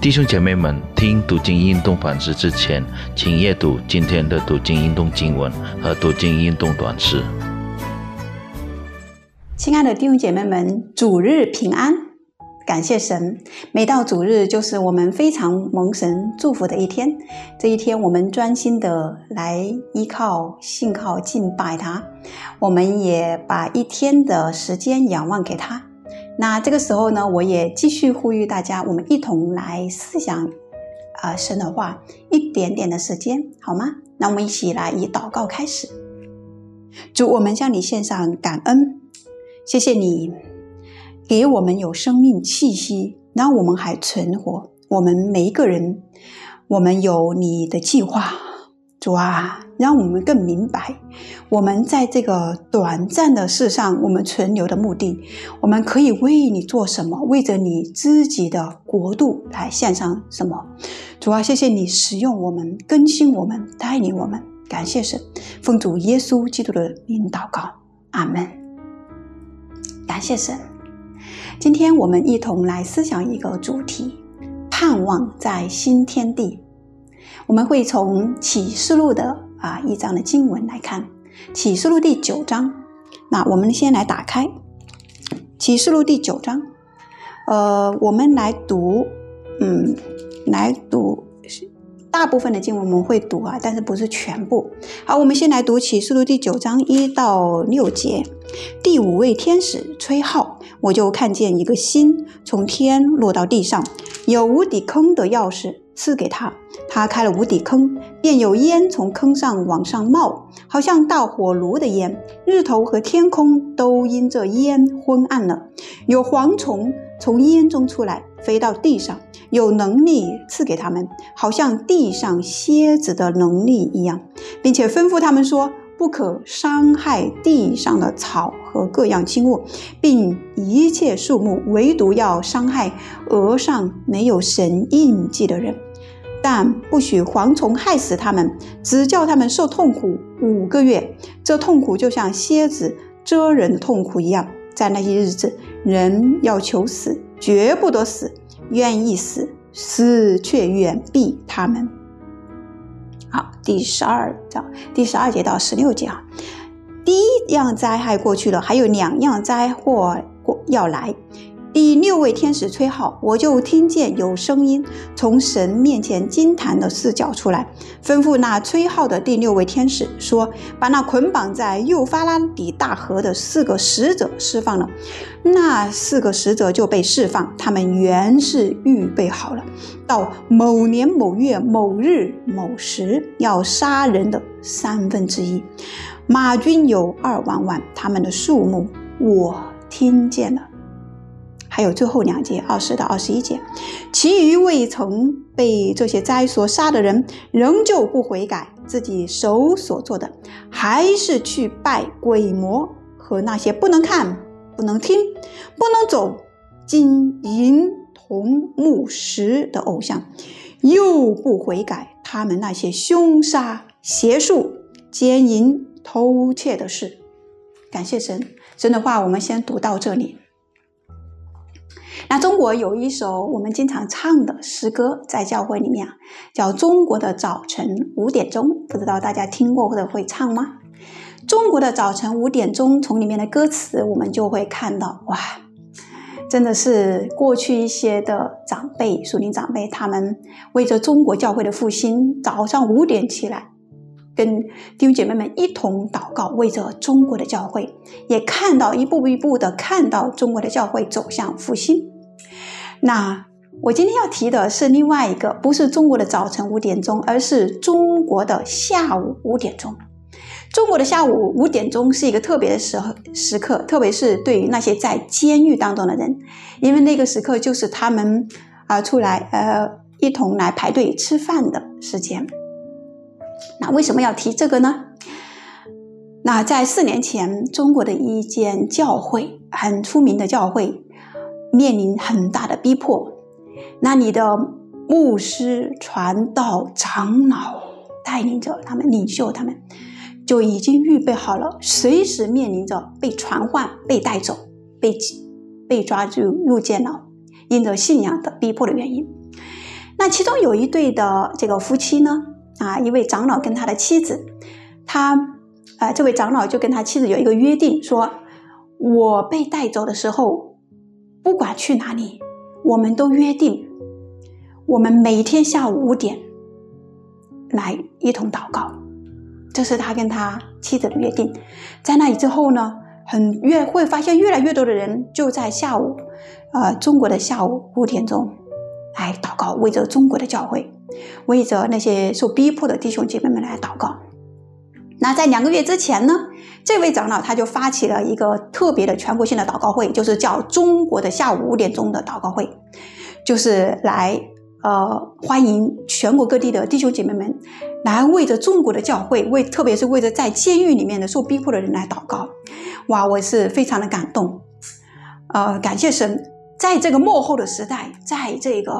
弟兄姐妹们，听读经运动反思之前，请阅读今天的读经运动经文和读经运动短诗。亲爱的弟兄姐妹们，主日平安！感谢神，每到主日就是我们非常蒙神祝福的一天。这一天，我们专心的来依靠、信靠、敬拜他，我们也把一天的时间仰望给他。那这个时候呢，我也继续呼吁大家，我们一同来思想，啊，神的话，一点点的时间，好吗？那我们一起来以祷告开始。主，我们向你献上感恩，谢谢你给我们有生命气息，让我们还存活。我们每一个人，我们有你的计划。主啊，让我们更明白，我们在这个短暂的世上，我们存留的目的，我们可以为你做什么？为着你自己的国度来献上什么？主啊，谢谢你使用我们，更新我们，带领我们。感谢神，奉主耶稣基督的名祷告，阿门。感谢神，今天我们一同来思想一个主题：盼望在新天地。我们会从启示录的啊一章的经文来看，启示录第九章。那我们先来打开启示录第九章，呃，我们来读，嗯，来读大部分的经文我们会读啊，但是不是全部。好，我们先来读启示录第九章一到六节。第五位天使吹号，我就看见一个星从天落到地上，有无底坑的钥匙。赐给他，他开了无底坑，便有烟从坑上往上冒，好像大火炉的烟。日头和天空都因这烟昏暗了。有蝗虫从烟中出来，飞到地上，有能力赐给他们，好像地上蝎子的能力一样，并且吩咐他们说：不可伤害地上的草和各样轻物，并一切树木，唯独要伤害额上没有神印记的人。但不许蝗虫害死他们，只叫他们受痛苦五个月。这痛苦就像蝎子蛰人的痛苦一样。在那些日子，人要求死，绝不得死；愿意死，死却远避他们。好，第十二章第十二节到十六节啊，第一样灾害过去了，还有两样灾祸过要来。第六位天使吹号，我就听见有声音从神面前金坛的四角出来，吩咐那吹号的第六位天使说：“把那捆绑在幼发拉底大河的四个使者释放了。”那四个使者就被释放，他们原是预备好了，到某年某月某日某时要杀人的三分之一。马军有二万万，他们的数目我听见了。还有最后两节，二十到二十一节，其余未曾被这些灾所杀的人，仍旧不悔改，自己手所做的，还是去拜鬼魔和那些不能看、不能听、不能走、金银铜木石的偶像，又不悔改他们那些凶杀、邪术、奸淫、偷窃的事。感谢神，神的话，我们先读到这里。那中国有一首我们经常唱的诗歌，在教会里面啊，叫《中国的早晨五点钟》，不知道大家听过或者会唱吗？中国的早晨五点钟，从里面的歌词我们就会看到，哇，真的是过去一些的长辈、属灵长辈，他们为着中国教会的复兴，早上五点起来，跟弟兄姐妹们一同祷告，为着中国的教会，也看到一步一步的看到中国的教会走向复兴。那我今天要提的是另外一个，不是中国的早晨五点钟，而是中国的下午五点钟。中国的下午五点钟是一个特别的时时刻，特别是对于那些在监狱当中的人，因为那个时刻就是他们啊出来呃一同来排队吃饭的时间。那为什么要提这个呢？那在四年前，中国的一间教会，很出名的教会。面临很大的逼迫，那你的牧师、传道、长老带领着他们领袖，他们就已经预备好了，随时面临着被传唤、被带走、被被抓住入监牢，因着信仰的逼迫的原因。那其中有一对的这个夫妻呢，啊，一位长老跟他的妻子，他，呃，这位长老就跟他妻子有一个约定，说，我被带走的时候，不管去哪里，我们都约定，我们每天下午五点来一同祷告，这是他跟他妻子的约定。在那里之后呢，很越会发现越来越多的人就在下午，呃，中国的下午五点钟。来祷告，为着中国的教会，为着那些受逼迫的弟兄姐妹们来祷告。那在两个月之前呢，这位长老他就发起了一个特别的全国性的祷告会，就是叫中国的下午五点钟的祷告会，就是来呃欢迎全国各地的弟兄姐妹们来为着中国的教会，为特别是为着在监狱里面的受逼迫的人来祷告。哇，我是非常的感动，呃，感谢神。在这个幕后的时代，在这个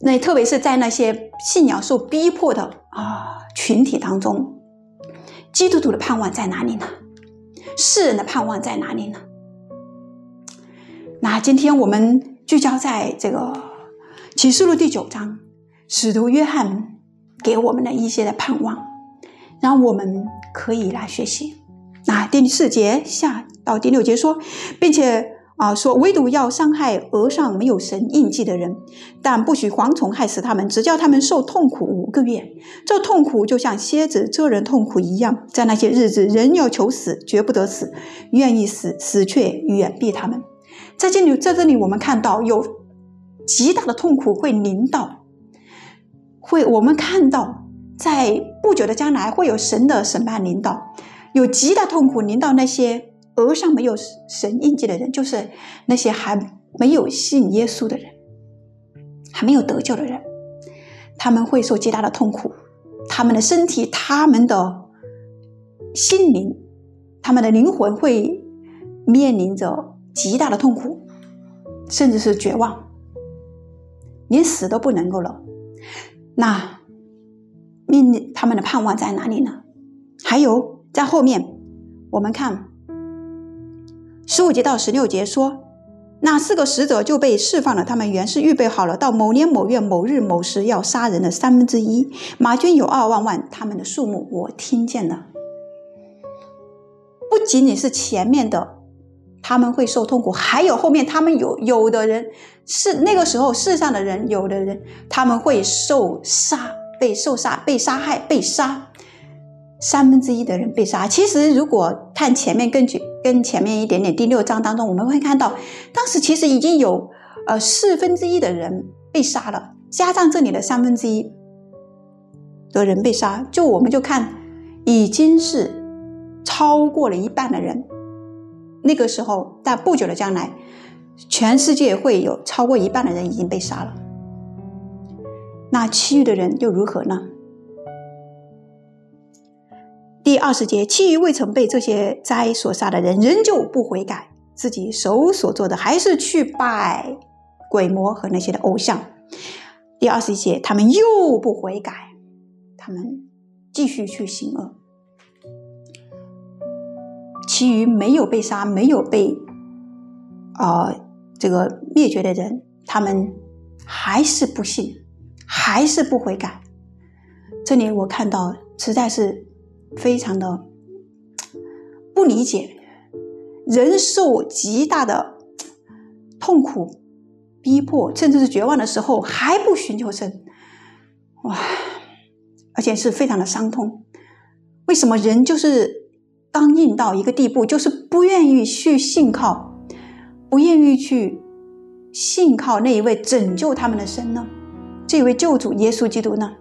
那特别是在那些信仰受逼迫的啊群体当中，基督徒的盼望在哪里呢？世人的盼望在哪里呢？那今天我们聚焦在这个启示录第九章，使徒约翰给我们的一些的盼望，让我们可以来学习。那第四节下到第六节说，并且。啊，说唯独要伤害额上没有神印记的人，但不许蝗虫害死他们，只叫他们受痛苦五个月。这痛苦就像蝎子蛰人痛苦一样，在那些日子，人要求死，绝不得死；愿意死，死却远避他们。在这里，在这里，我们看到有极大的痛苦会临到，会我们看到在不久的将来会有神的审判临到，有极大痛苦临到那些。额上没有神印记的人，就是那些还没有信耶稣的人，还没有得救的人，他们会受极大的痛苦，他们的身体、他们的心灵、他们的灵魂会面临着极大的痛苦，甚至是绝望，连死都不能够了。那面临他们的盼望在哪里呢？还有在后面，我们看。十五节到十六节说，那四个使者就被释放了。他们原是预备好了，到某年某月某日某时要杀人的三分之一。马军有二万万，他们的数目我听见了。不仅仅是前面的他们会受痛苦，还有后面他们有有的人是那个时候世上的人，有的人他们会受杀，被受杀，被杀害，被杀。三分之一的人被杀。其实，如果看前面，根据跟前面一点点第六章当中，我们会看到，当时其实已经有呃四分之一的人被杀了，加上这里的三分之一的人被杀，就我们就看已经是超过了一半的人。那个时候，在不久的将来，全世界会有超过一半的人已经被杀了。那其余的人又如何呢？第二十节，其余未曾被这些灾所杀的人，仍旧不悔改，自己手所做的还是去拜鬼魔和那些的偶像。第二十一节，他们又不悔改，他们继续去行恶。其余没有被杀、没有被啊这个灭绝的人，他们还是不信，还是不悔改。这里我看到实在是。非常的不理解，人受极大的痛苦、逼迫，甚至是绝望的时候，还不寻求神，哇！而且是非常的伤痛。为什么人就是刚硬到一个地步，就是不愿意去信靠，不愿意去信靠那一位拯救他们的神呢？这位救主耶稣基督呢？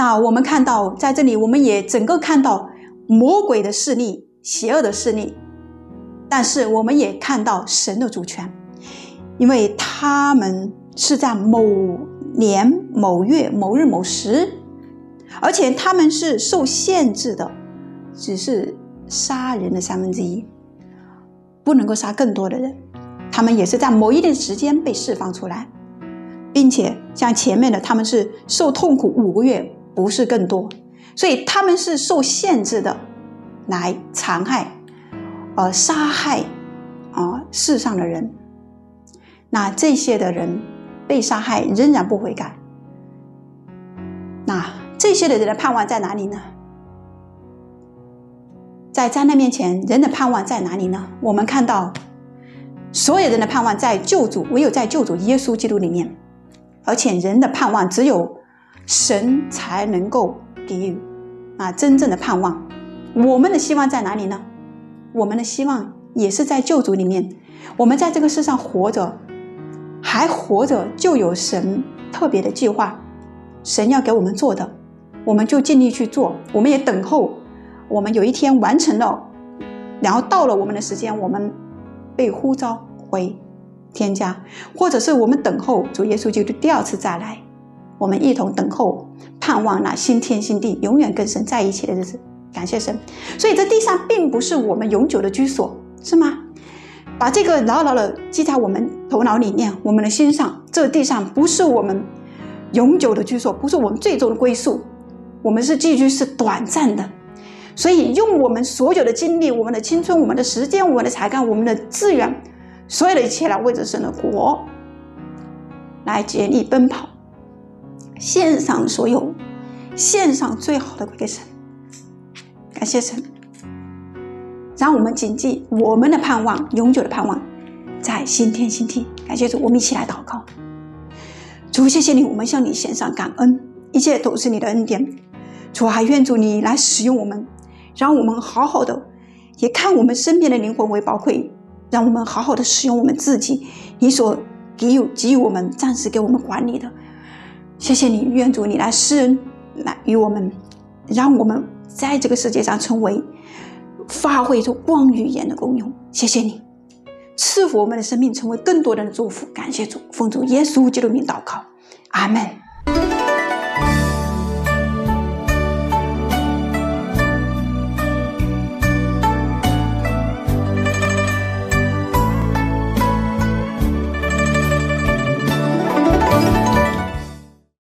那我们看到，在这里，我们也整个看到魔鬼的势力、邪恶的势力，但是我们也看到神的主权，因为他们是在某年某月某日某时，而且他们是受限制的，只是杀人的三分之一，不能够杀更多的人。他们也是在某一定时间被释放出来，并且像前面的，他们是受痛苦五个月。不是更多，所以他们是受限制的，来残害、呃杀害啊世上的人。那这些的人被杀害仍然不悔改，那这些的人的盼望在哪里呢？在灾难面前，人的盼望在哪里呢？我们看到，所有人的盼望在救主，唯有在救主耶稣基督里面，而且人的盼望只有神才能够给予啊真正的盼望。我们的希望在哪里呢？我们的希望也是在救主里面。我们在这个世上活着，还活着，就有神特别的计划，神要给我们做的，我们就尽力去做。我们也等候。我们有一天完成了，然后到了我们的时间，我们被呼召回天家，或者是我们等候主耶稣基督第二次再来，我们一同等候，盼望那新天新地永远跟神在一起的日子。感谢神，所以这地上并不是我们永久的居所，是吗？把这个牢牢的记在我们头脑里面，我们的心上。这地上不是我们永久的居所，不是我们最终的归宿，我们是寄居，是短暂的。所以，用我们所有的精力、我们的青春、我们的时间、我们的才干、我们的资源，所有的一切来为着神的国来竭力奔跑，献上所有，献上最好的给神。感谢神，让我们谨记我们的盼望，永久的盼望在新天新地。感谢主，我们一起来祷告。主，谢谢你，我们向你献上感恩，一切都是你的恩典。主，还愿主你来使用我们。让我们好好的，也看我们身边的灵魂为宝贵。让我们好好的使用我们自己，你所给予给予我们暂时给我们管理的。谢谢你，愿主你来施恩，来与我们，让我们在这个世界上成为发挥出光与盐的功用。谢谢你，赐福我们的生命，成为更多人的祝福。感谢主，奉主耶稣基督名祷告，阿门。